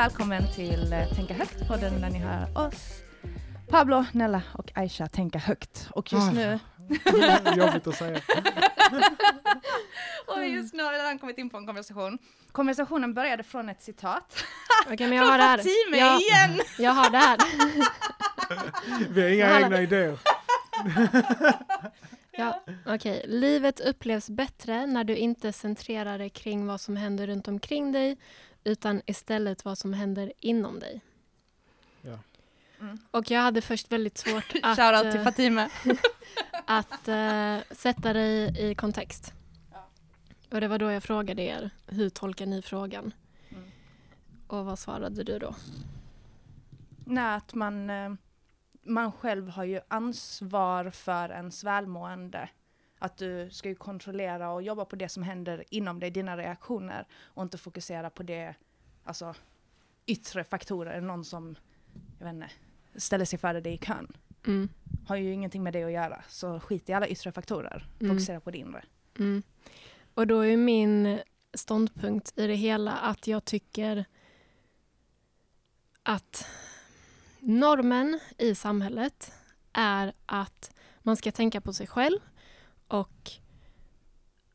välkommen till eh, Tänka högt-podden där ni hör oss, Pablo, Nella och Aisha tänka högt. Och just Ah. nu, Jobbigt att säga. och just nu har vi redan kommit in på en konversation. Konversationen började från ett citat. Okej, men jag har det här. Jag, igen! jag har det här. Vi har inga egna idéer. Ja, Okej, livet upplevs bättre när du inte centrerar dig kring vad som händer runt omkring dig utan istället vad som händer inom dig. Ja. Mm. Och jag hade först väldigt svårt att, Shoutout till eh, Fatime. att eh, sätta dig i kontext. Ja. Och det var då jag frågade er, hur tolkar ni frågan? Mm. Och vad svarade du då? Nej, att man, eh, man själv har ju ansvar för ens välmående. Att du ska ju kontrollera och jobba på det som händer inom dig, dina reaktioner. Och inte fokusera på det, alltså yttre faktorer, någon som, jag vet inte, ställer sig före dig i kön. Mm. Har ju ingenting med det att göra. Så skit i alla yttre faktorer. Mm. Fokusera på det inre. Mm. Och då är min ståndpunkt i det hela att jag tycker att normen i samhället är att man ska tänka på sig själv och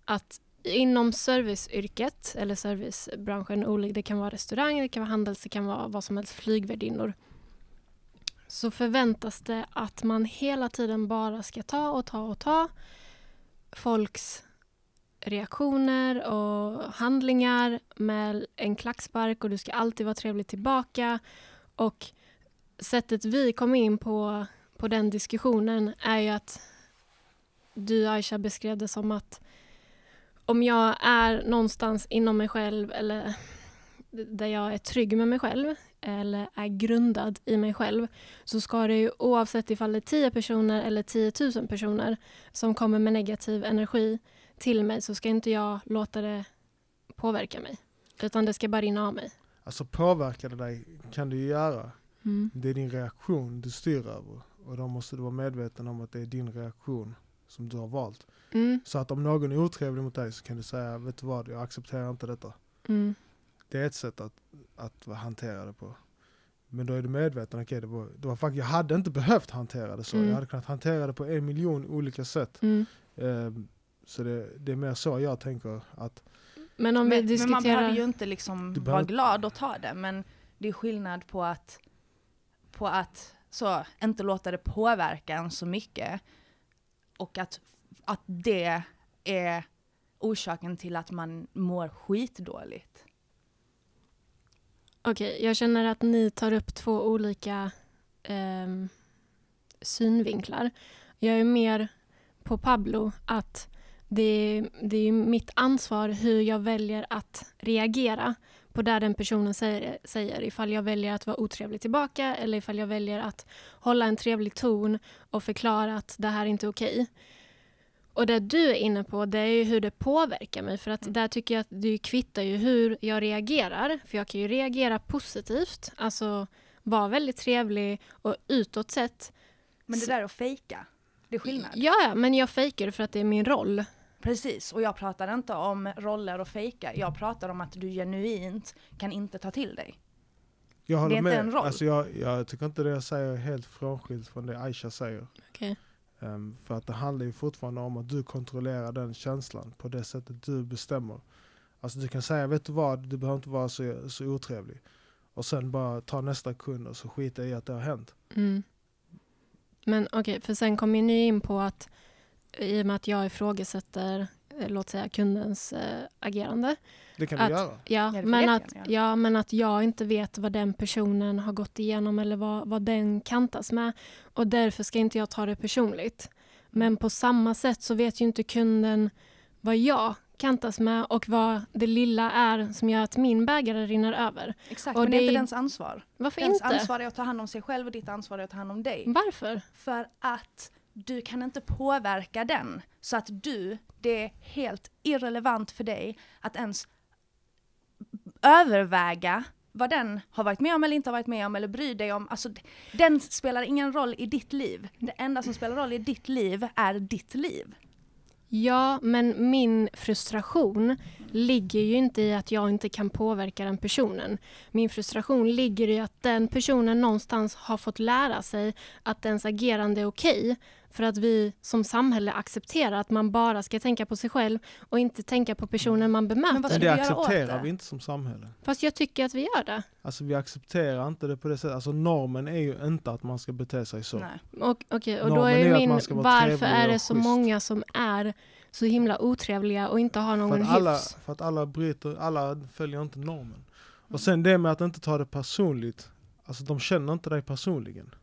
att inom serviceyrket eller servicebranschen, det kan vara restaurang, det kan vara handels, det kan vara vad som helst, flygvärdinnor, så förväntas det att man hela tiden bara ska ta och ta och ta folks reaktioner och handlingar med en klackspark och du ska alltid vara trevlig tillbaka. Och sättet vi kom in på, på den diskussionen är ju att du Aisha beskrev det som att om jag är någonstans inom mig själv eller där jag är trygg med mig själv eller är grundad i mig själv så ska det ju oavsett ifall det är 10 personer eller 10 000 personer som kommer med negativ energi till mig så ska inte jag låta det påverka mig. Utan det ska bara rinna av mig. Alltså påverka det dig kan du ju göra. Mm. Det är din reaktion du styr över. Och då måste du vara medveten om att det är din reaktion som du har valt. Mm. Så att om någon är otrevlig mot dig så kan du säga, vet du vad, jag accepterar inte detta. Mm. Det är ett sätt att, att hantera det på. Men då är du medveten, okej det var, det var faktiskt, jag hade inte behövt hantera det så. Mm. Jag hade kunnat hantera det på en miljon olika sätt. Mm. Ehm, så det, det är mer så jag tänker att Men om vi Men, men man diskuterar... behöver ju inte liksom Du vara behöver- glad och ta det. Men det är skillnad på att, på att så, inte låta det påverka en så mycket. Och att, att det är orsaken till att man mår skitdåligt. Okej, jag känner att ni tar upp två olika eh, synvinklar. Jag är mer på Pablo att det, det är mitt ansvar hur jag väljer att reagera på det den personen säger, säger. Ifall jag väljer att vara otrevlig tillbaka eller ifall jag väljer att hålla en trevlig ton och förklara att det här är inte okej. Och det du är inne på, det är ju hur det påverkar mig. För att där tycker jag att det kvittar ju hur jag reagerar. För jag kan ju reagera positivt, alltså vara väldigt trevlig och utåt sett. Men det där är att fejka. Det är skillnad. Ja, men jag fejkar för att det är min roll. Precis, och jag pratar inte om roller och fejka. Jag pratar om att du genuint kan inte ta till dig. jag håller Det är inte med. en roll. Alltså jag, jag tycker inte det jag säger är helt frånskilt från det Aisha säger. Okej. Ehm, för att det handlar ju fortfarande om att du kontrollerar den känslan på det sättet du bestämmer. Alltså du kan säga, vet du vad, du behöver inte vara så, så otrevlig. Och sen bara ta nästa kund och så skita i att det har hänt. Mm. Men okej, för sen kommer ni in på att i och med att jag ifrågasätter, eh, låt säga kundens eh, agerande. Det kan Att- du göra. Ja, det får men jag att, jättegärna ja, men att jag inte vet vad den personen har gått igenom eller vad, vad den kantas med. Och därför ska inte jag ta det personligt. Men på samma sätt så vet ju inte kunden vad jag kantas med och vad det lilla är som gör att min bägare rinner över. Exakt, Och men det är inte dens ansvar. Varför Dens inte? ansvar är att ta hand om sig själv och ditt ansvar är att ta hand om dig. Varför? För att du kan inte påverka den. Så att du, det är helt irrelevant för dig att ens överväga vad den har varit med om eller inte har varit med om eller bryr dig om. Alltså, den spelar ingen roll i ditt liv. Det enda som spelar roll i ditt liv är ditt liv. Ja, men min frustration ligger ju inte i att jag inte kan påverka den personen. Min frustration ligger i att den personen någonstans har fått lära sig att ens agerande är okej. För att vi som samhälle accepterar att man bara ska tänka på sig själv och inte tänka på personen man Men vad bemöter. ska Men det accepterar det? vi inte som samhälle. Fast jag tycker att vi gör det. Alltså vi accepterar inte det på det sättet. Alltså normen är ju inte att man ska bete sig så. Nej. Och, okej, och då är är ju min, varför är det så schysst. många som är så himla otrevliga och inte har För någon att, alla, hyfs? för att alla bryter, alla följer inte normen. Och sen det med att inte ta det personligt. Alltså de känner inte dig personligen.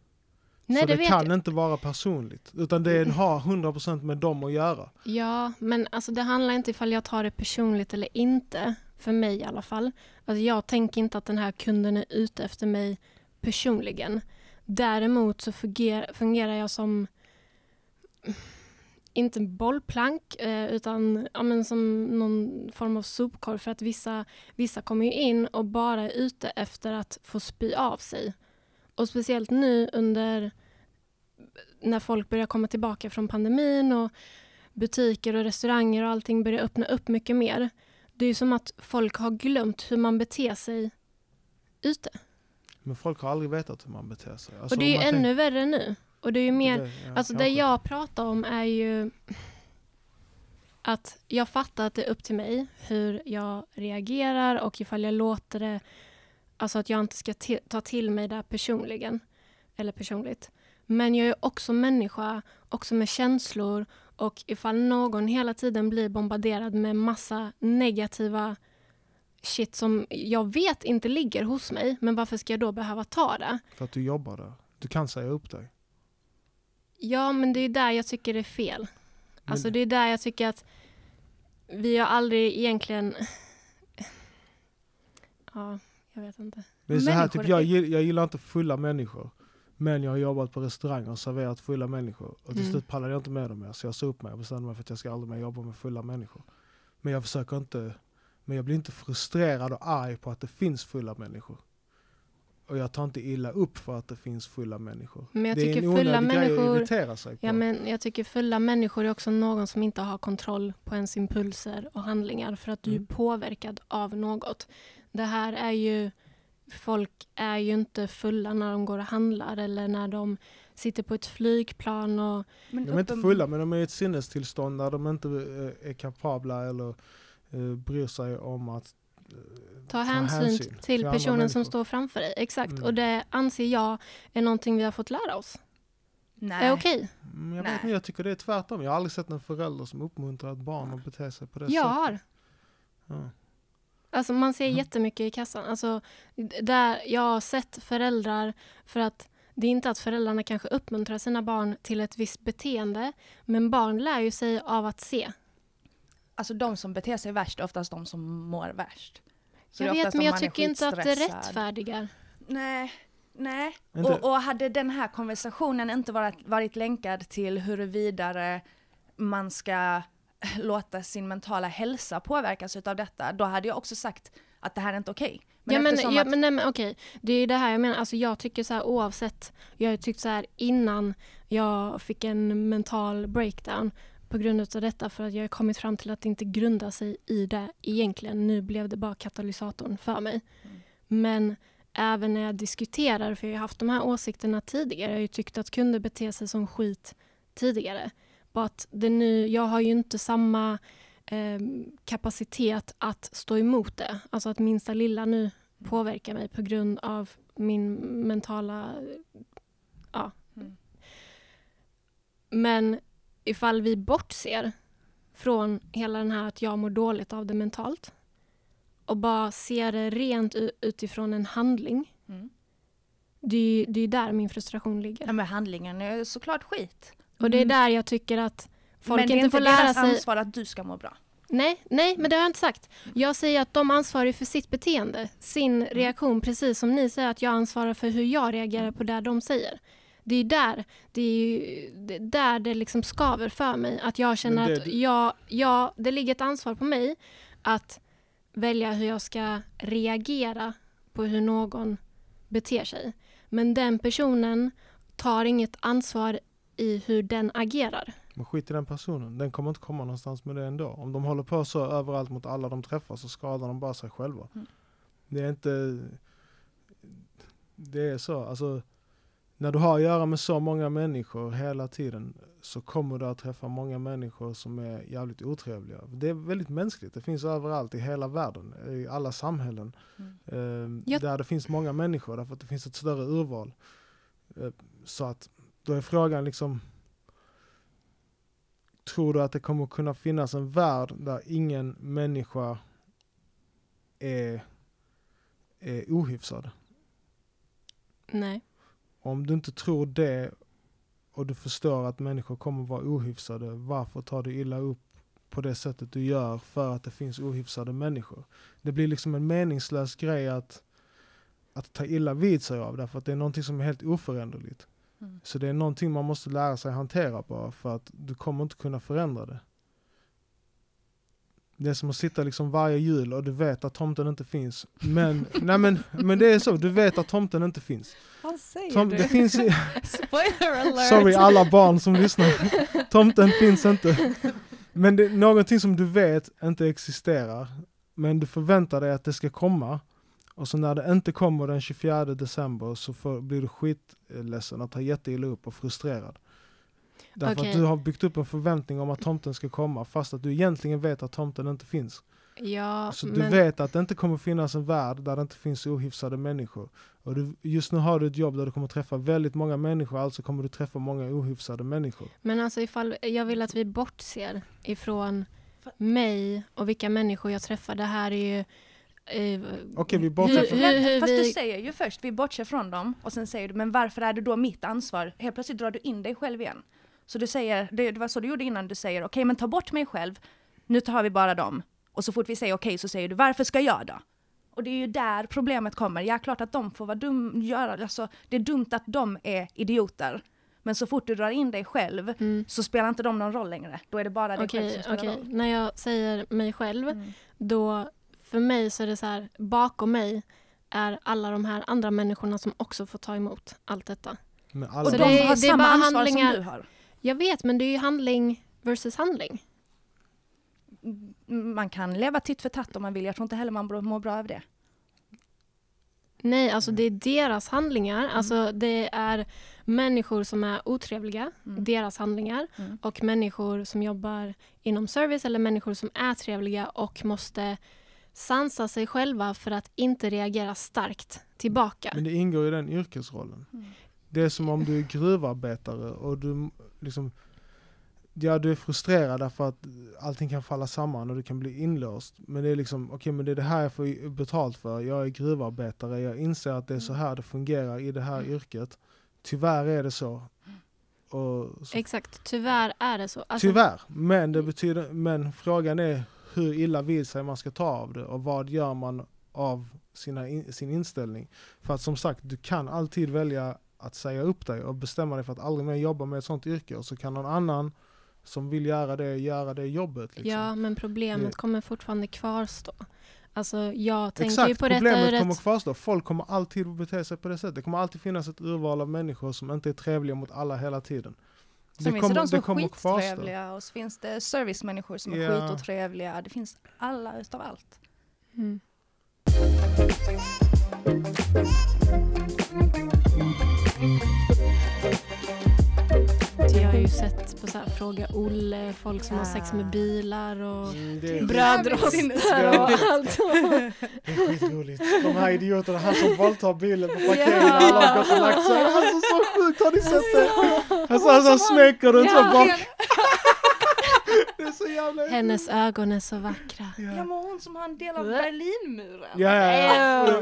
Nej, så det det, kan jag. inte vara personligt. Utan det har 100% med dem att göra. Ja, men alltså det handlar inte ifall jag tar det personligt eller inte. För mig i alla fall. Alltså jag tänker inte att den här kunden är ute efter mig personligen. Däremot så fungerar, fungerar jag som inte bollplank eh, utan ja, men som någon form av sopkorg för att vissa, vissa kommer ju in och bara är ute efter att få spy av sig. Och speciellt nu under när folk börjar komma tillbaka från pandemin och butiker och restauranger och allting börjar öppna upp mycket mer. Det är ju som att folk har glömt hur man beter sig ute. Men folk har aldrig vetat hur man beter sig. Alltså, och det är ju ännu värre nu. Och det är ju tänker- mer, det, ja, alltså det kanske. jag pratar om är ju att jag fattar att det är upp till mig hur jag reagerar och ifall jag låter det, alltså att jag inte ska ta till mig det personligen, eller personligt. Men jag är också människa, också med känslor och ifall någon hela tiden blir bombarderad med massa negativa shit som jag vet inte ligger hos mig, men varför ska jag då behöva ta det? För att du jobbar där. Du kan säga upp dig. Ja, men det är där jag tycker det är fel. Men- Alltså det är där jag tycker att vi har aldrig egentligen... Ja, jag vet inte. Det är så här, Människor typ, jag, är- gill- jag gillar inte fulla människor. Men jag har jobbat på restaurang och serverat fulla människor. Och till Mm. slut pallade jag inte med dem mer. Så jag sa upp mig och bestämde mig för att jag ska aldrig mer jobba med fulla människor. Men jag försöker inte, men jag blir inte frustrerad och arg på att det finns fulla människor. Och jag tar inte illa upp för att det finns fulla människor. Men jag det är tycker en fulla grej att människor- irritera sig på. Ja, men jag tycker fulla människor är också någon som inte har kontroll på ens impulser och handlingar för att du Mm. är påverkad av något. Det här är ju... Folk är ju inte fulla när de går och handlar eller när de sitter på ett flygplan och... Men de är inte fulla men de är i ett sinnestillstånd där de inte eh, är kapabla eller eh, bryr sig om att eh, Ta hänsyn, till andra personen som står framför dig. Exakt. Mm. Och det anser jag är någonting vi har fått lära oss. Nej. Är okej? Mm, Jag, Nej. vet, jag tycker det är tvärtom. Jag har aldrig sett en förälder som uppmuntrar ett barn att bete sig på det Jag sättet. har. Ja. Alltså man ser Mm. jättemycket i kassan. Alltså, där jag har sett föräldrar, för att det är inte att föräldrarna kanske uppmuntrar sina barn till ett visst beteende, men barn lär ju sig av att se. Alltså de som beter sig värst är oftast de som mår värst. Så jag vet, men jag tycker inte att det rättfärdigar. Nej, nej. Och, och hade den här konversationen inte varit, varit länkad till huruvida man ska låta sin mentala hälsa påverkas utav detta, då hade jag också sagt att det här är inte okej. Men ja, men, ja, att, men, nej, men okej, det är ju det här jag menar. Alltså, jag tycker så här oavsett. Jag har tyckt så här innan jag fick en mental breakdown på grund av detta för att jag har kommit fram till att det inte grundar sig i det egentligen. Nu blev det bara katalysatorn för mig. Mm. Men även när jag diskuterar, för jag har haft de här åsikterna tidigare, jag har ju tyckt att kunder beter sig som skit tidigare. Bara att det nu, jag har ju inte samma eh, kapacitet att stå emot det. Alltså att minsta lilla nu påverkar mig på grund av min mentala... Ja. Mm. Men ifall vi bortser från hela den här att jag mår dåligt av det mentalt och bara ser det rent utifrån en handling. Mm. Det är ju det är där min frustration ligger. Ja, men handlingen är såklart skit. Och det är Mm. där jag tycker att folk men det är inte inte får lära deras sig... ansvar att du ska må bra. Nej, nej, men det har jag inte sagt. Jag säger att de ansvarar för sitt beteende, sin reaktion, precis som ni säger att jag ansvarar för hur jag reagerar på det de säger. Det är där det, är ju, det, är där det liksom skaver för mig. Att jag känner det att jag, jag, det ligger ett ansvar på mig att välja hur jag ska reagera på hur någon beter sig. Men den personen tar inget ansvar i hur den agerar. Men skit i den personen, den kommer inte komma någonstans med det ändå. Om de håller på så överallt mot alla de träffar så skadar de bara sig själva. Mm. Det är inte... Det är så, alltså när du har att göra med så många människor hela tiden så kommer du att träffa många människor som är jävligt otrevliga. Det är väldigt mänskligt, det finns överallt i hela världen, i alla samhällen. Mm. Eh, Där det finns många människor, därför att det finns ett större urval. Eh, så att då är frågan liksom Tror du att det kommer kunna finnas en värld där ingen människa är, är ohyfsad? Nej. Om du inte tror det och du förstår att människor kommer vara ohyfsade, varför tar du illa upp på det sättet du gör för att det finns ohyfsade människor? Det blir liksom en meningslös grej att, att ta illa vid sig av, därför att det är någonting som är helt oföränderligt. Mm. Så det är någonting man måste lära sig hantera bara, för att du kommer inte kunna förändra det. Det är som att sitta liksom varje jul och du vet att tomten inte finns. Men, nej men, men det är så, du vet att tomten inte finns. Vad säger Tom, du? det finns, i- Spoiler alert! sorry alla barn som lyssnar, tomten finns inte. Men det är någonting som du vet inte existerar, men du förväntar dig att det ska komma. Och så när det inte kommer den 24 december så får, blir du skitledsen och tar jätteilla upp och frustrerad. Därför Okej. att du har byggt upp en förväntning om att tomten ska komma fast att du egentligen vet att tomten inte finns. Ja, Så du men vet att det inte kommer finnas en värld där det inte finns ohyfsade människor. Och du, just nu har du ett jobb där du kommer träffa väldigt många människor, alltså kommer du träffa många ohyfsade människor. Men alltså ifall, jag vill att vi bortser ifrån mig och vilka människor jag träffar. Det här är ju... Eh, Okej, vi bortser från- hur Fast du vi, säger ju först, vi bortser från dem, och sen säger du, men varför är det då mitt ansvar? Helt plötsligt drar du in dig själv igen. Så du säger, det, det var så du gjorde innan, du säger okej men ta bort mig själv, nu tar vi bara dem. Och så fort vi säger okej så säger du, varför ska jag då? Och det är ju där problemet kommer. Ja, klart att de får vara dum, göra, alltså, det är dumt att de är idioter. Men så fort du drar in dig själv mm, så spelar inte de någon roll längre. Då är det bara dig själv Okej, som spelar okej. roll. När jag säger mig själv, Mm. då för mig så är det så här, bakom mig är alla de här andra människorna som också får ta emot allt detta. Men Och de det är- har det är samma bara ansvar handlingar- som du har. Jag vet, men det är ju handling versus handling. Man kan leva titt för tatt om man vill. Jag tror inte heller man mår bra av det. Nej, alltså det är deras handlingar. Alltså det är människor som är otrevliga, Mm. deras handlingar. Mm. Och människor som jobbar inom service eller människor som är trevliga och måste sansa sig själva för att inte reagera starkt tillbaka. men det ingår i den yrkesrollen. Mm. Det är som om du är gruvarbetare och du liksom Ja, du är frustrerad därför att allting kan falla samman och du kan bli inlåst. Men det är liksom, okej men det är det här jag får betalt för. Jag är gruvarbetare, jag inser att det är så här det fungerar i det här yrket. Tyvärr är det så. Och så Exakt, tyvärr är det så. Alltså, Tyvärr, men, det betyder, men frågan är hur illa vid sig man ska ta av det och vad gör man av sina in, sin inställning. För att som sagt, du kan alltid välja att säga upp dig och bestämma dig för att aldrig mer jobba med ett sånt yrke och så kan någon annan som vill göra det, göra det jobbet. Liksom. Ja, men problemet Det- kommer fortfarande kvarstå. Alltså jag tänker ju Exakt, på detta problemet ur kommer ett... kvarstå. Folk kommer alltid bete sig på det sättet. Det kommer alltid finnas ett urval av människor som inte är trevliga mot alla hela tiden. Sen finns det de som är skittrevliga och så finns det servicemänniskor som är Ja. skitotrevliga. Det finns alla utav allt. Mm. Har ju sett på så här, Fråga Olle, folk som har sex med bilar och Mm, det är brödrostar och allt. Det är skitroligt. De här idioterna, han som våldtar bilen på parkeringen Ja. när alla har gått och lagt sig. Alltså så sjukt, har ni sett det? Alltså, alltså han smeker den så Ja. bak. Hennes ögon är så vackra. Ja Ja, men hon som har en del av Berlinmuren. ja, ja. Ew.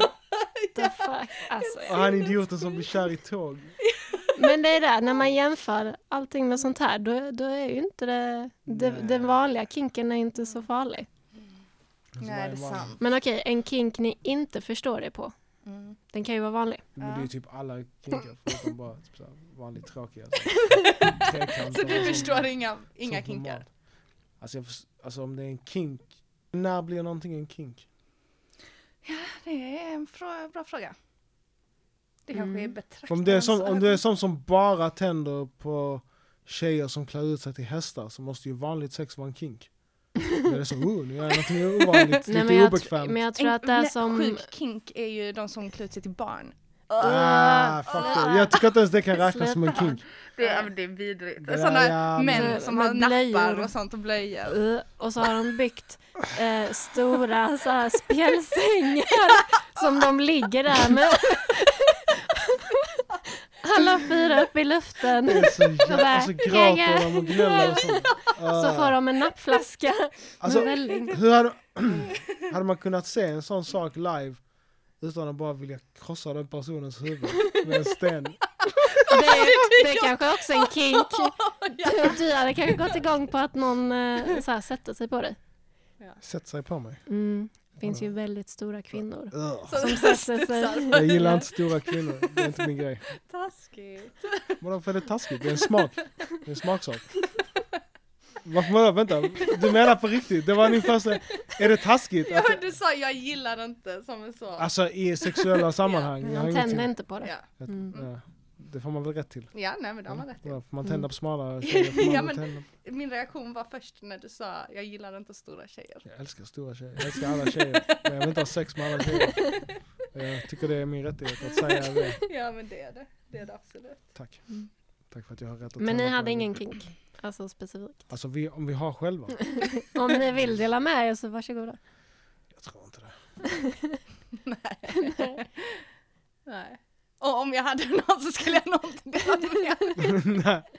The fuck? Alltså, Och han idioten som blir kär i tåg. Men det är det, när man jämför allting med sånt här, då, då är ju inte det, det... Den vanliga kinken är inte så farlig. Alltså, Nej, det är man- sant. Men okej, en kink ni inte förstår er på, Mm. den kan ju vara vanlig. Men det är ju typ alla kinkar förutom bara typ så vanligt tråkiga. Så. Så du förstår inga, inga kinkar? Alltså, jag, alltså om det är en kink, när blir någonting en kink? Det är en bra fråga. Det kanske Mm. är För betraktarens om det är som, om det är sån som bara tänder på tjejer som klär ut sig till hästar så måste ju vanligt sex vara en kink. Det är så, oh, nu gör jag någonting ovanligt, men, lite jag, tr- obekvämt. men jag tror att det är som... Sjuk kink är ju de som klär ut sig till barn. Ah, det. Jag tycker inte ens det kan räknas som en kink. Det är, det är vidrigt. Det är- Sådana ja, men- män som Med har nappar och sånt och blöjor. Uh, och så har de byggt eh, stora så här, spjälsängar som de ligger där med. Alla fyra upp i luften. Det är så jävla, så gråter de och gnäller och sånt. Så får de en nappflaska Alltså, med välling. hur hade, hade man kunnat se en sån sak live utan att bara vilja krossa den personens huvud med en sten? Det är, det är kanske också en kink. Du, du hade kanske gått igång på att någon eh, så här, sätter sig på dig. Sätt sig på mig. Mm. Det finns ju väldigt stora kvinnor. Så- Som sätter sig. Jag gillar inte stora kvinnor, det är inte min grej. Taskigt. Vadå för är det taskigt? Det är en smak. Det är en smaksak. Varför vadå? Vänta, du menar på riktigt? Det var din första... Är det taskigt? Ja, Att, du sa jag gillar inte som en så. alltså i sexuella sammanhang? jag har Man tänder inte på det. Ja. Mm. Ja, det får man väl rätt till. ja, nej men det har man rätt i. Ja, får man Mm. tända på smala tjejer Ja, men-. Min reaktion var först när du sa jag gillar inte stora tjejer. Jag älskar stora tjejer, jag älskar alla tjejer. Men jag vill inte ha sex med alla tjejer. Jag tycker det är min rättighet att säga det. Ja men det är det. Det är det absolut. Tack. Mm. Tack för att jag har rätt att Men ni hade en. ingen kink? Alltså specifikt? Alltså vi, om vi har själva? Om ni vill dela med er så varsågoda. Jag tror inte det. Nej. nej. Och om jag hade någon så skulle jag nog inte dela med.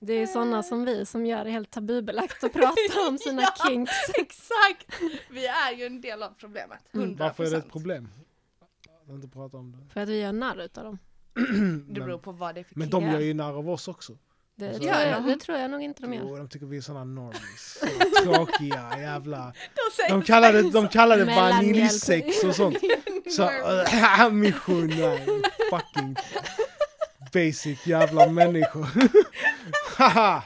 Det är ju sådana som vi som gör det helt tabubelagt att prata om sina Ja. kinks. Exakt! Vi är ju en del av problemet. 100%. Mm. Varför är det ett problem? Att inte prata om det. För att vi gör narr utav dem. Det beror på vad det är för men de gör ju narr av oss också. Det, Alltså- tror jag, de? det tror jag nog inte de Jo, gör. de tycker vi är såna normies. Så Tråkiga jävla... De, kallar det, de kallar det vaniljsex och sånt. Så, äh, mission, nej, fucking basic jävla människor. Haha!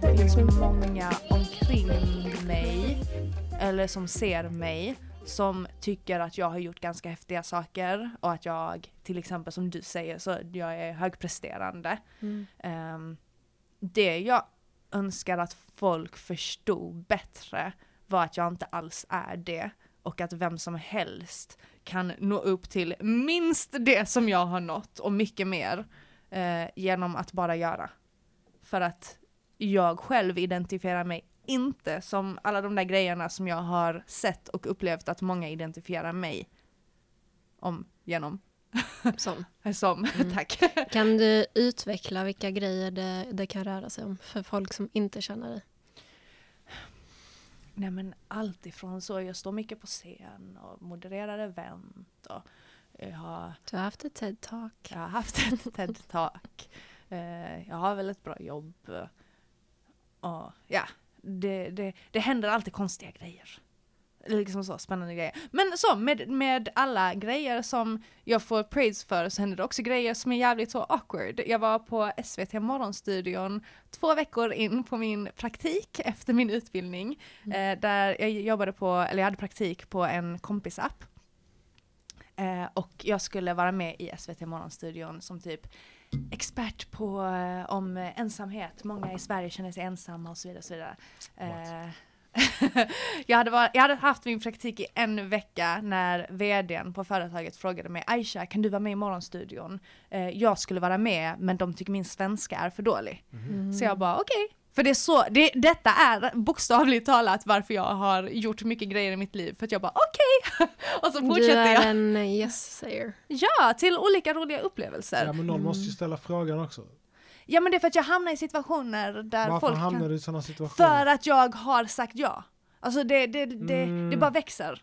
Det finns många omkring mig, eller som ser mig, som tycker att jag har gjort ganska häftiga saker och att jag, till exempel som du säger, så jag är högpresterande. Mm. Ehm, det jag önskar att folk förstod bättre var att jag inte alls är det och att vem som helst kan nå upp till minst det som jag har nått och mycket mer eh, genom att bara göra. För att jag själv identifierar mig inte som alla de där grejerna som jag har sett och upplevt att många identifierar mig om genom. Som. Som, Mm. tack. Kan du utveckla vilka grejer det, det kan röra sig om för folk som inte känner dig? Nej men allt ifrån så, jag står mycket på scen och modererar event och jag har, Du har haft ett TED-talk. jag har haft ett TED-talk. Eh, jag har väl ett bra jobb. eh, Och ja, det, det, det händer alltid konstiga grejer. Liksom så, spännande grejer. Men så, med, med alla grejer som jag får praise för så händer det också grejer som är jävligt så awkward. Jag var på SVT Morgonstudion två veckor in på min praktik efter min utbildning. Eh, där jag jobbade på, eller jag hade praktik på en kompisapp. Eh, och jag skulle vara med i SVT Morgonstudion som typ expert på eh, om eh, ensamhet. Många i Sverige känner sig ensamma och så vidare. Och så vidare. Eh, jag, hade var, jag hade haft min praktik i en vecka när vdn på företaget frågade mig Aisha, kan du vara med i Morgonstudion? Eh, jag skulle vara med, men de tycker min svenska är för dålig. Mm. Så jag bara okej. För det är så, det, detta är bokstavligt talat varför jag har gjort mycket grejer i mitt liv. För att jag bara okej! och så Du fortsätter är jag. en yes-sayer. Ja, till olika roliga upplevelser. Ja men någon måste ju ställa frågan också. Ja men det är för att jag hamnar i situationer där Varför folk hamnar kan... du i sådana situationer? För att jag har sagt ja. Alltså det, det, det, Mm. det bara växer.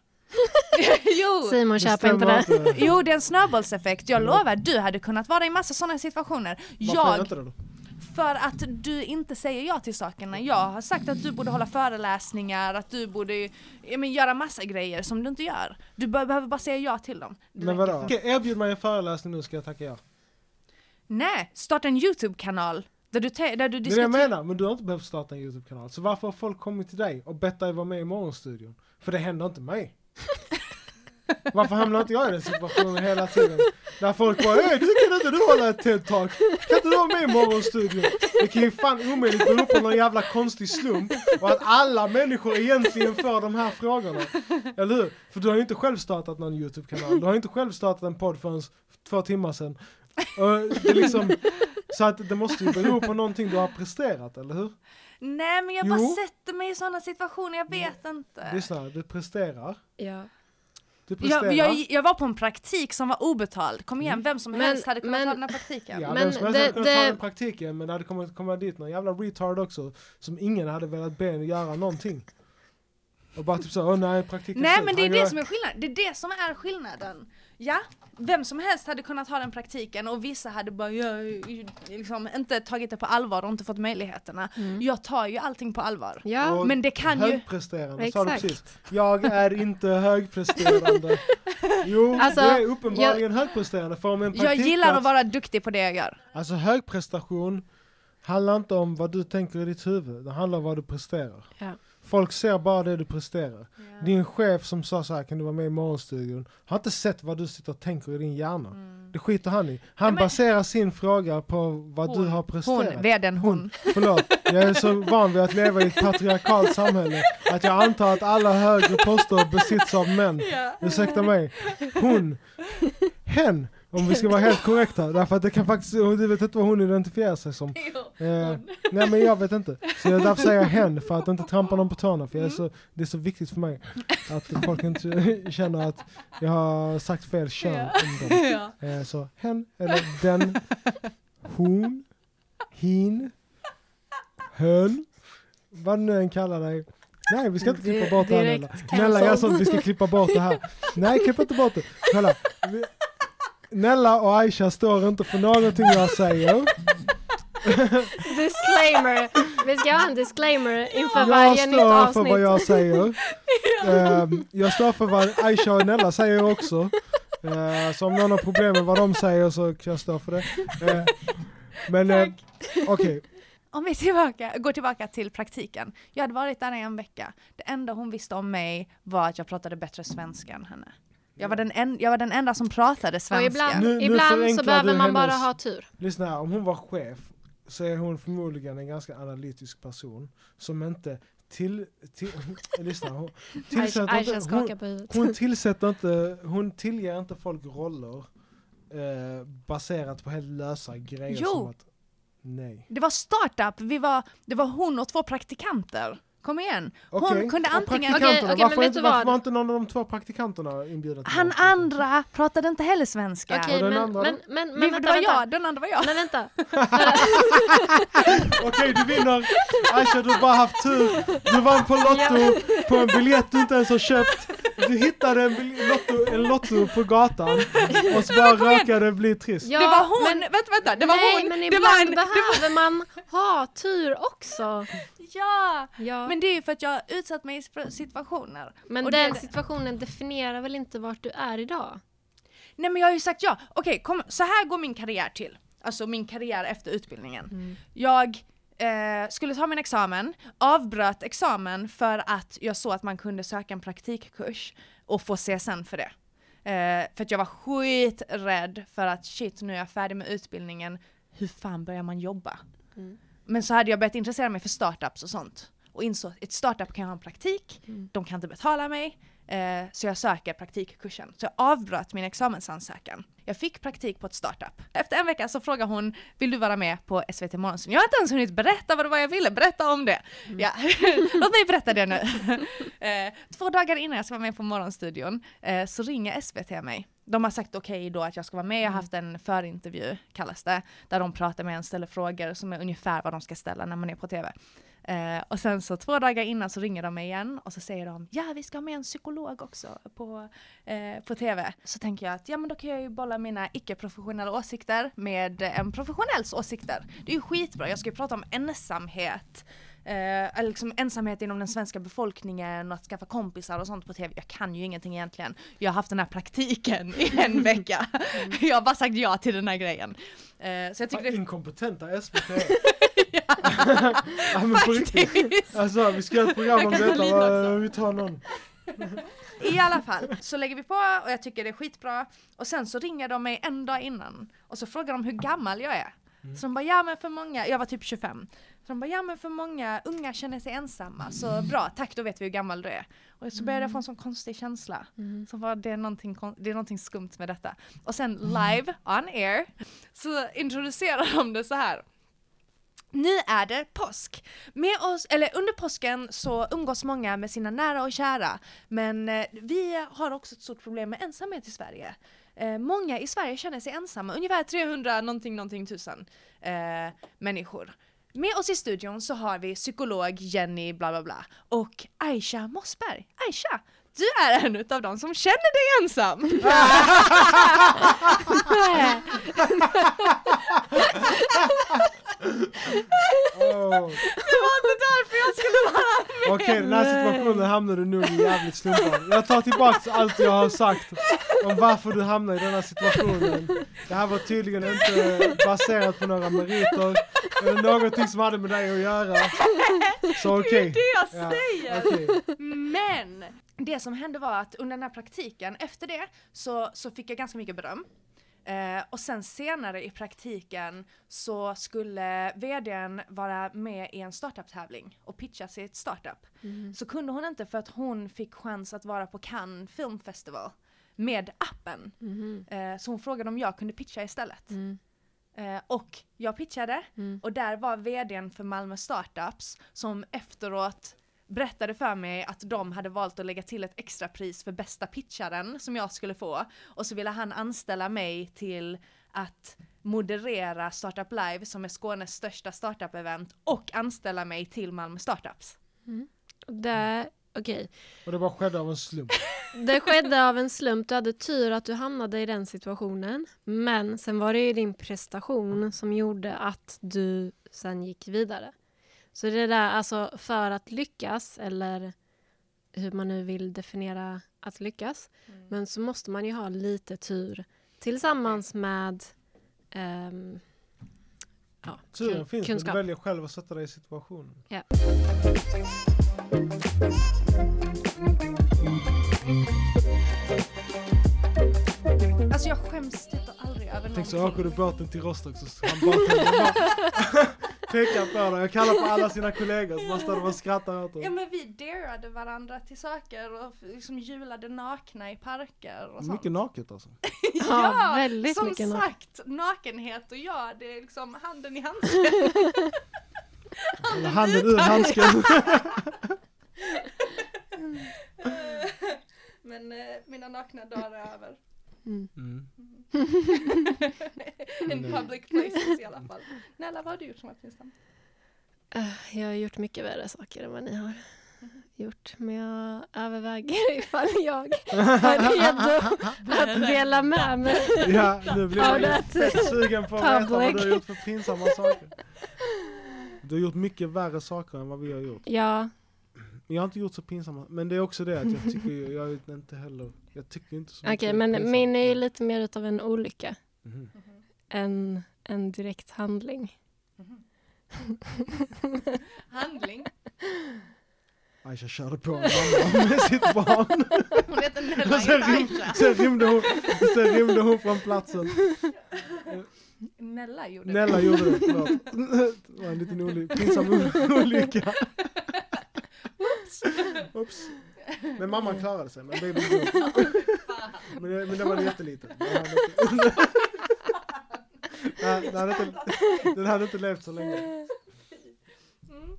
jo! Simon köper inte det. Jo, det är en snöbollseffekt. Jag lovar, du hade kunnat vara i massa sådana situationer. Varför är jag Jag, inte det då? För att du inte säger ja till sakerna. Jag har sagt att du borde hålla föreläsningar, att du borde men, göra massa grejer som du inte gör. Du be- behöver bara säga ja till dem. Det Men vadå? Okej, erbjud mig en föreläsning nu ska jag tacka ja. Nej, starta en YouTube-kanal. Där du, där du Det är det jag diskuterar... menar, men du har inte behövt starta en YouTube-kanal. Så varför har folk kommit till dig och bett dig vara med i Morgonstudion? För det händer inte mig. Varför hamnar inte jag i den situationen hela tiden? Där folk bara Ey, du kan inte du hålla ett TED-talk? Kan inte du vara med i morgonstudion? Det kan ju fan omöjligt bero på någon jävla konstig slump och att alla människor egentligen får de här frågorna. Eller hur? För du har ju inte själv startat någon YouTube-kanal, du har inte själv startat en podd förrän två timmar sedan. Och det är liksom, så att det måste ju bero på någonting du har presterat, eller hur? Nej men jag Jo. bara sätter mig i sådana situationer, jag vet inte. Lyssna, du presterar. Ja. Du presterar. Jag, jag, jag var på en praktik som var obetald, kom igen, vem som Men- helst hade kunnat men- ta den här praktiken. Ja, Men vem som helst det- hade kunnat ta den praktiken men det hade kommit komma dit någon jävla retard också som ingen hade velat be en göra någonting. Och bara typ så, åh nej praktiken Nej slut. men det är det som är skillnaden, det är det som är skillnaden. Ja, vem som helst hade kunnat ha den praktiken och vissa hade bara ja, liksom, inte tagit det på allvar och inte fått möjligheterna. Mm. Jag tar ju allting på allvar. Ja, Och Men det kan ju... Högpresterande sa du Exakt. precis. Jag är inte högpresterande. Jo, Alltså, du är uppenbarligen högpresterande för om en Jag gillar att vara duktig på det jag gör. Alltså högprestation handlar inte om vad du tänker i ditt huvud, det handlar om vad du presterar. Ja. Folk ser bara det du presterar. Din chef som sa så här, kan du vara med i morgonstudion? Har inte sett vad du sitter och tänker i din hjärna. Det skiter han i. Han Ja, baserar sin fråga på vad du har presterat. Hon, vdn hon. Hon. Förlåt, jag är så van vid att leva i ett patriarkalt samhälle att jag antar att alla högre poster besitts av män. Ursäkta mig. Hon. Hen. Om vi ska vara helt korrekta. Därför att det kan faktiskt, du vet inte vad hon identifierar sig som. Eh, nej men jag vet inte. Så jag därför säger jag hen för att inte trampa någon på tårna. För jag är så, det är så viktigt för mig att folk inte känner att jag har sagt fel kön om dem. Eh, så hen eller den, hon, hin, hön, vad du nu än kallar dig. Nej vi ska inte klippa bort det här Nella. Nella gör sånt, vi ska klippa bort det här. Nej klipp inte bort det. Kolla. Nella och Aisha står inte för någonting jag säger. Disclaimer! Vi ska ha en disclaimer inför Jag varje nytt står för avsnitt. vad jag säger. Ehm, jag står för vad Aisha och Nella säger också. Eh, så om någon har problem med vad de säger så kan jag stå för det. Eh, men eh, okej, Om vi tillbaka, går tillbaka till praktiken. Jag hade varit där i en vecka. Det enda hon visste om mig var att jag pratade bättre svenska än henne. Jag var den, en, jag var den enda som pratade Och svenska. ibland, Nu- nu ibland förenklar så behöver man bara hennes- ha tur. lyssna här. Om hon var chef så är hon förmodligen en ganska analytisk person som inte till... till lyssna, hon tillsätter Aisha inte, hon, hon tillsätter inte, hon tillger inte folk roller eh, baserat på helt lösa grejer Jo. som att nej. Det var startup, vi var, det var hon och två praktikanter. Kom igen. Hon Okej, kunde antingen... praktikanterna, Okej, okej, varför, men vet inte, varför var inte någon av de två praktikanterna inbjudna till Han andra pratade inte heller svenska. Okej, men, andra men, men, men vänta, det var vänta. jag, den andra var jag. Men vänta. Okej, du vinner! Aisha, du har bara haft tur. Du vann på Lotto, på en biljett du inte ens har köpt. Du hittade en, bil- lotto, en Lotto på gatan och så bara råkade bli trist. Ja, det var hon, men, vänta vänta, det var nej, hon. men det ibland var en, det var, behöver man ha tur också. ja, Ja. men det är ju för att jag har utsatt mig för situationer. Men Och den det- situationen definierar väl inte vart du är idag? Nej men jag har ju sagt ja. Okej, kom, så här går min karriär till. Alltså min karriär efter utbildningen. Jag eh, skulle ta min examen, avbröt examen för att jag såg att man kunde söka en praktikkurs och få CSN för det. Eh, för att jag var skiträdd för att shit, nu är jag färdig med utbildningen, hur fan börjar man jobba? Mm. Men så hade jag börjat intressera mig för startups och sånt. Och insåg att ett startup kan ha en praktik, Mm. de kan inte betala mig, eh, så jag söker praktikkursen. Så jag avbröt min examensansökan. Jag fick praktik på ett startup. Efter en vecka så frågade hon, vill du vara med på SVT Morgonstund? Jag har inte ens hunnit berätta vad det var jag ville, berätta om det. Ja. Låt mig berätta det nu. eh, två dagar innan jag ska vara med på Morgonstudion eh, så ringer SVT mig. De har sagt okej då att jag ska vara med, jag har haft en förintervju kallas det, där de pratar med en, ställer frågor som är ungefär vad de ska ställa när man är på TV. Eh, och sen så två dagar innan så ringer de mig igen och så säger de ja vi ska ha med en psykolog också på, eh, på TV. Så tänker jag att ja men då kan jag ju bolla mina icke-professionella åsikter med en professionells åsikter. Det är ju skitbra, jag ska ju prata om ensamhet. Eh, eller liksom ensamhet inom den svenska befolkningen och att skaffa kompisar och sånt på TV. Jag kan ju ingenting egentligen. Jag har haft den här praktiken i en vecka. Jag har bara sagt ja till den här grejen. Eh, så jag tycker Vad det inkompetenta SVT. ja, men på riktigt. faktiskt. Alltså vi ska göra ett program om detta, vi tar någon. I alla fall, så lägger vi på och jag tycker det är skitbra. Och sen så ringer de mig en dag innan och så frågar de hur gammal jag är. Så de bara, ja men för många, jag var typ 25. Så de bara, ja men för många unga känner sig ensamma, så bra, tack då vet vi hur gammal du är. Och så började jag få en sån konstig känsla. Mm. Så var det någonting, kon- det är någonting skumt med detta. Och sen live, on air, så introducerar de det så här. Nu är det påsk. Med oss, eller under påsken så umgås många med sina nära och kära. Men eh, vi har också ett stort problem med ensamhet i Sverige. Eh, många i Sverige känner sig ensamma, ungefär 300 någonting, någonting tusen eh, människor. Med oss i studion så har vi psykolog Jenny bla bla bla och Aisha Mossberg. Aisha, du är en utav dem som känner dig ensam. Oh. Det var inte därför jag skulle vara med. Okej, den här situationen hamnade du nog i jävligt slumpad. Jag tar tillbaks allt jag har sagt om varför du hamnade i den här situationen. Det här var tydligen inte baserat på några meriter eller någonting som hade med dig att göra. Så okej. Det är det jag Ja, säger. okej. Men det som hände var att under den här praktiken, efter det så, så fick jag ganska mycket beröm. Eh, och sen senare i praktiken så skulle vdn vara med i en startup-tävling och pitcha sitt startup. Mm. Så kunde hon inte för att hon fick chans att vara på Cannes Film Festival med appen. Mhm. Eh, så hon frågade om jag kunde pitcha istället. Mm. Eh, och jag pitchade Mm. och där var vdn för Malmö Startups som efteråt berättade för mig att de hade valt att lägga till ett extra pris för bästa pitcharen som jag skulle få. Och så ville han anställa mig till att moderera Startup Live som är Skånes största startup-event och anställa mig till Malmö Startups. Det, okej. Och det bara skedde av en slump. Det skedde av en slump. Du hade tur att du hamnade i den situationen. Men sen var det ju din prestation som gjorde att du sen gick vidare. Så det där, alltså för att lyckas, eller hur man nu vill definiera att lyckas, men så måste man ju ha lite tur tillsammans med ehm, ja, Turen kun- finns, men kunskap. du väljer själv att sätta dig i situationen. Ja. Alltså jag skäms typ aldrig över Tänk så någonting. åker du båten till Rostock så han bara pekar på dig. Jag kallar på alla sina kollegor så man står och skrattar åt Ja dem. men vi darade varandra till saker och liksom julade nakna i parker och sånt. Mycket naket alltså. Ja, väldigt som mycket sagt, nakenhet och jag, det är liksom handen i handsken. Eller handen ur handsken. Men eh, mina nakna dagar är över. Mm. Mm. In public places i alla fall. Nella, vad har du gjort som var pinsamt? Eh, Jag har gjort mycket värre saker än vad ni har gjort. Men jag överväger ifall jag är redo att dela med mig. Ja, nu blir Ja, man ju det- fett sugen på att veta vad du har gjort för pinsamma saker. Du har gjort mycket värre saker än vad vi har gjort. Ja, Men Jag har inte gjort så pinsamma, men det är också det att jag tycker ju- jag är inte heller, jag tycker inte så okej, mycket om men pinsamt. min är ju lite mer utav en olycka Mhm. än en direkt handling. Handling. Aisha körde på en mamma med sitt barn. Hon heter Nella, Och sen, rym, sen, rymde hon, sen rymde hon från platsen. Nella gjorde Nella det. gjorde det, förlåt. Det var en liten pinsam olycka. Oops. Men mamman klarade sig, men. Fan. Men, det- men det var jätteliten. Den hade inte, den, hade inte, den hade inte levt så länge. Mm.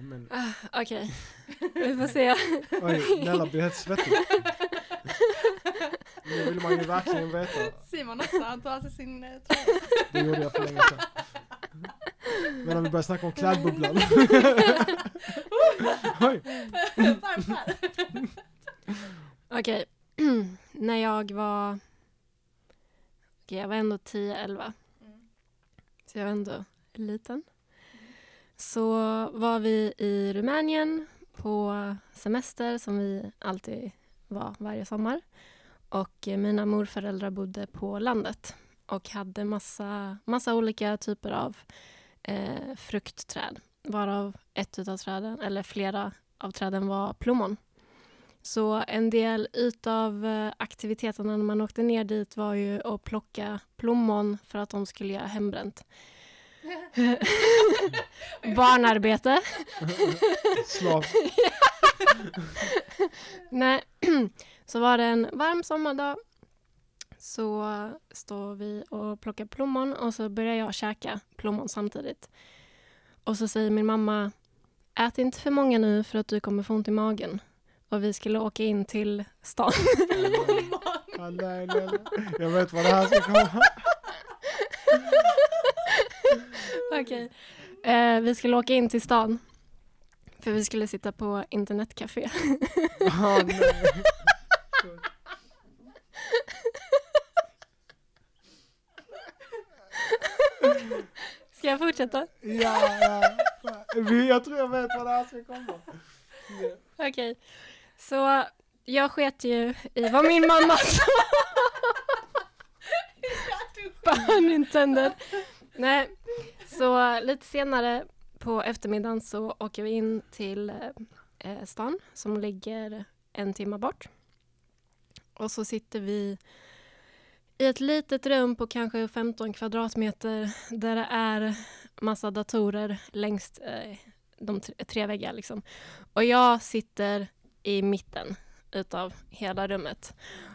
Men, Ah, Okej, vi får se. oj, Nella blir helt svettig. Nu vill man ju verkligen veta. Simon också, han tar av sig sin eh, tröja. Det gjorde jag för länge sedan. Men om vi börjar snacka om klädbubblan. Oj. Okej, när jag var... Okej, jag var ändå 10-11. Mm. Så jag var ändå liten. Så var vi i Rumänien på semester som vi alltid var varje sommar. Och mina morföräldrar bodde på landet och hade massa, massa olika typer av eh, fruktträd. Varav ett utav träden, eller flera av träden var plommon. Så en del utav eh, aktiviteterna när man åkte ner dit var ju att plocka plommon för att de skulle göra hembränt. Barnarbete. Slav. Nej, så var det en varm sommardag så står vi och plockar plommon och så börjar jag käka plommon samtidigt. Och så säger min mamma, ät inte för många nu för att du kommer få ont i magen. Och vi skulle åka in till stan. Ah, nej, nej, nej. Jag vet vad det här ska komma. Okej. Eh, vi skulle åka in till stan. För vi skulle sitta på internetcafé. Ah, nej. Ska jag fortsätta? Ja, ja. Jag tror jag vet vad det här ska komma. Okej. Så jag sket ju i vad min mamma sa. Pun intended. Nej, så lite senare på eftermiddagen så åker vi in till eh, stan som ligger en timme bort. Och så sitter vi i ett litet rum på kanske 15 kvadratmeter där det är massa datorer längst eh, de tre, väggar. Liksom. Och jag sitter i mitten utav hela rummet.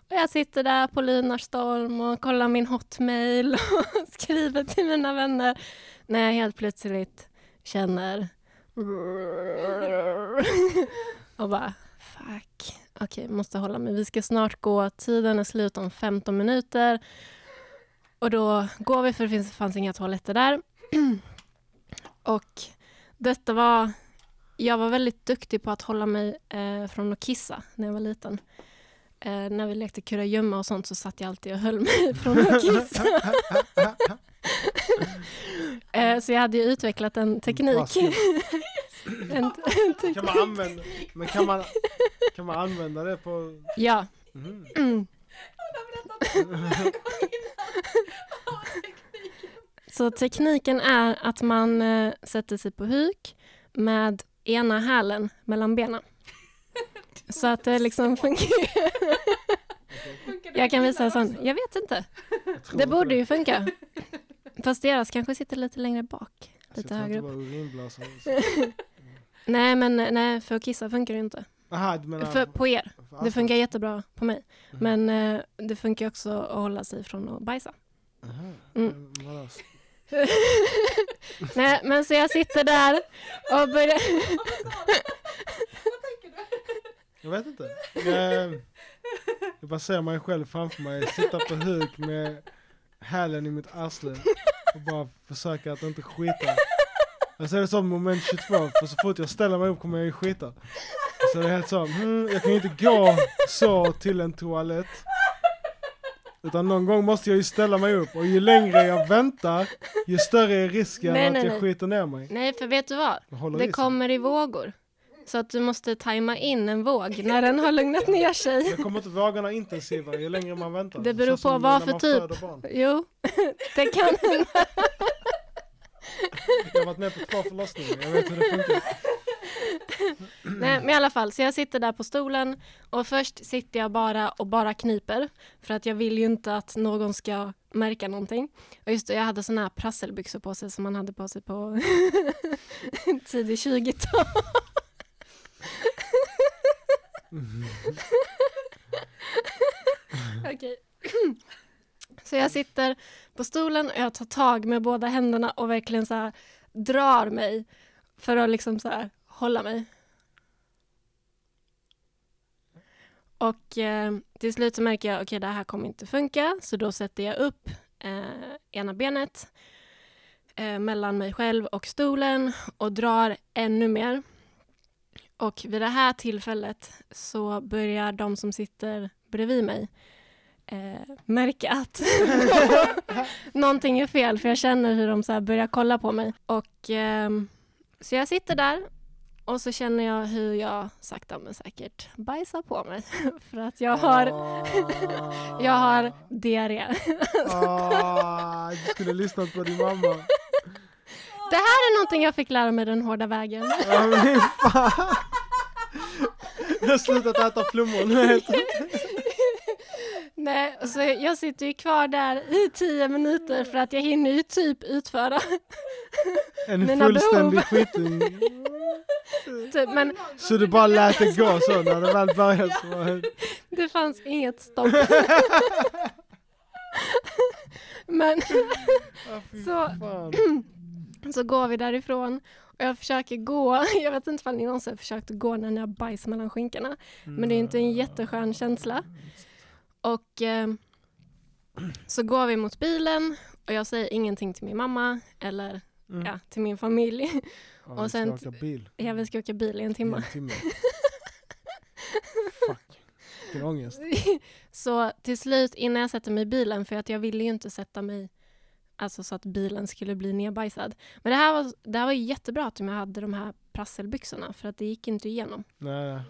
Och jag sitter där på Lunarstorm och kollar min hotmail och skriver till mina vänner när jag helt plötsligt känner och bara fuck, okej, måste hålla mig. Vi ska snart gå, tiden är slut om 15 minuter. Och då går vi för det finns, fanns inga toaletter där. och detta var jag var väldigt duktig på att hålla mig eh, från att kissa när jag var liten. Eh, när vi lekte kurragömma och sånt så satt jag alltid och höll mig från att kissa. eh, så jag hade ju utvecklat en teknik. Kan man använda, men kan man, kan man använda det på... Ja. Mhm. Mm. Så tekniken är att man eh, sätter sig på huk med ena hälen mellan benen. Så att det liksom fungerar. Jag kan visa en sån. Jag vet inte. Jag Det borde ju funka. Fast deras kanske sitter lite längre bak. Lite högre upp. Nej, men nej, för att kissa funkar det ju inte. Aha, du menar... För, på er. för Det alla? funkar jättebra på mig. Mhm. Men eh, det funkar också att hålla sig från att bajsa. Mm. Vadå? Nej, men så jag sitter där och börjar... Jag vet inte. Jag, jag bara ser mig själv framför mig, sitta på huk med hälen i mitt arsle och bara försöka att inte skita. Jag ser det som moment 22, för så fort jag ställer mig upp kommer jag ju skita. Så det är helt så, hmm, jag kan ju inte gå så till en toalett. Utan någon gång måste jag ju ställa mig upp och ju längre jag väntar, ju större är risken Nej, att nej, jag nej. skiter ner mig. Nej, för vet du vad? Det i kommer i vågor. Så att du måste tajma in en våg när den har lugnat ner sig. Jag kommer inte vågorna intensivare ju längre man väntar. Det beror Så på vad för typ. Jo, det kan Jag har varit med på två förlossningar, jag vet hur det funkar. Nej, men i alla fall, så jag sitter där på stolen och först sitter jag bara och bara kniper för att jag vill ju inte att någon ska märka någonting. Och just det, jag hade såna här prasselbyxor på sig som man hade på sig på tidig 20-tal. Okej. Så jag sitter på stolen och jag tar tag med båda händerna och verkligen så här drar mig för att liksom så här hålla mig. Och eh, till slut så märker jag, okej det här kommer inte funka, så då sätter jag upp eh, ena benet eh, mellan mig själv och stolen och drar ännu mer. Och vid det här tillfället så börjar de som sitter bredvid mig eh, märka att någonting är fel, för jag känner hur de så börjar kolla på mig. Och ehm, så jag sitter där och så känner jag hur jag sakta men säkert bajsar på mig. För att jag har, jag har diarré. Ah, du skulle lyssnat på din mamma. Det här är någonting jag fick lära mig den hårda vägen. Jag har slutat äta plommon. Nej, så jag sitter ju kvar där i tio minuter för att jag hinner ju typ utföra. En Mina fullständig behov. skitung. Typ, men Så du bara lät det gå så när det väl började så var det... fanns inget stopp. Men Så- så går vi därifrån och jag försöker gå. Jag vet inte om ni någonsin har försökt gå när ni har bajs mellan skinkorna. Men det är inte en jätteskön känsla. Och eh, så går vi mot bilen och jag säger ingenting till min mamma eller Mm. ja, till min familj. Ja, och vi ska sen- åka bil Jag vi ska åka bil i en i timme. en timme. Fuck. Vilken ångest. Så till slut innan jag sätter mig i bilen, för att jag ville ju inte sätta mig alltså så att bilen skulle bli nedbajsad. Men det här var, det här var jättebra att jag hade de här prasselbyxorna för att det gick inte igenom. Nej.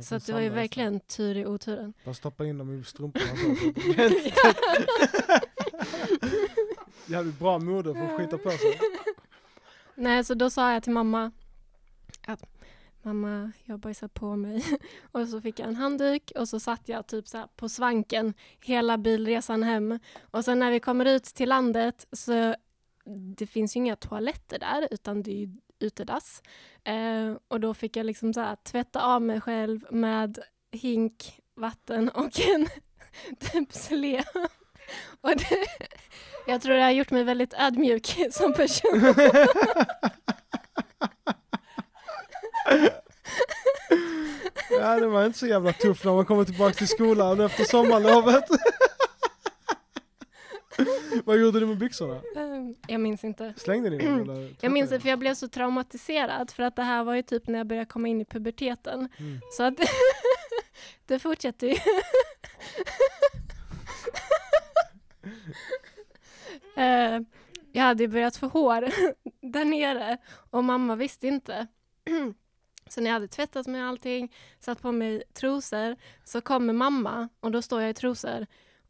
Så att det var ju verkligen tur i oturen. Bara stoppa in dem i strumporna. så. Jävligt bra mode för att skita på sig. Nej, så då sa jag till mamma att mamma, jag har bajsat på mig. Och så fick jag en handduk och så satt jag typ så på svanken hela bilresan hem. Och sen när vi kommer ut till landet så det finns ju inga toaletter där utan det är ju utedass. Eh, och då fick jag liksom så här tvätta av mig själv med hink, vatten och en typ sle. Och det, jag tror det har gjort mig väldigt ödmjuk som person. Ja, det var inte så jävla tufft när man kommer tillbaka till skolan efter sommarlovet. Vad gjorde du med byxorna? Eh, Jag minns inte. Slängde ni dem? Jag minns tvättade för jag blev så traumatiserad för att det här var ju typ när jag började komma in i puberteten. Mm. Så att det fortsätter ju. Eh, jag hade ju börjat få hår där nere och mamma visste inte. Så när jag hade tvättat mig och allting, satt på mig trosor, så kommer mamma och då står jag i trosor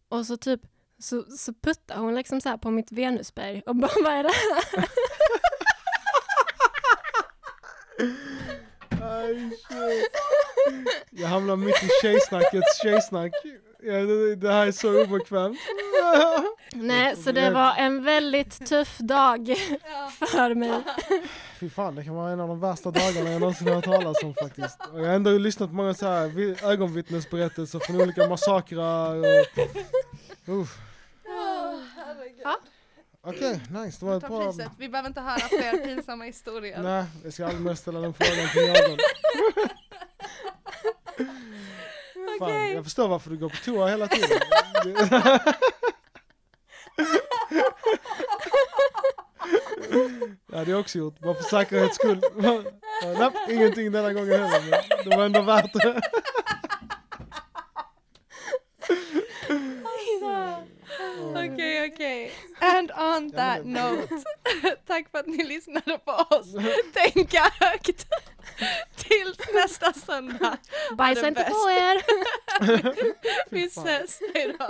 och så typ så, så puttar hon liksom så här på mitt venusberg och bara vad är det här? Shit. Jag hamnar mitt i tjejsnackets tjejsnack. Ja, det, det här är så obekvämt. Nej, så det var en väldigt tuff dag för mig. Fy fan, det kan vara en av de värsta dagarna jag någonsin har hört talas om faktiskt. Och jag har ändå lyssnat på många så här vi- ögonvittnesberättelser från olika massakrar. Och... Uff. Ja. Okej, nice. Det var ett bra... priset. Vi behöver inte höra fler pinsamma historier. Nej, jag ska aldrig mer ställa den frågan till någon. Fan, Okej. jag förstår varför du går på toa hela tiden. Det hade jag också gjort, bara för säkerhets skull. Nej, ingenting denna gången heller, men det var ändå värt det. Okej, okej. And on that note. Tack för att ni lyssnade på oss. Tänka högt. Tills nästa söndag. Bajsa inte på er! Vi ses. Hejdå.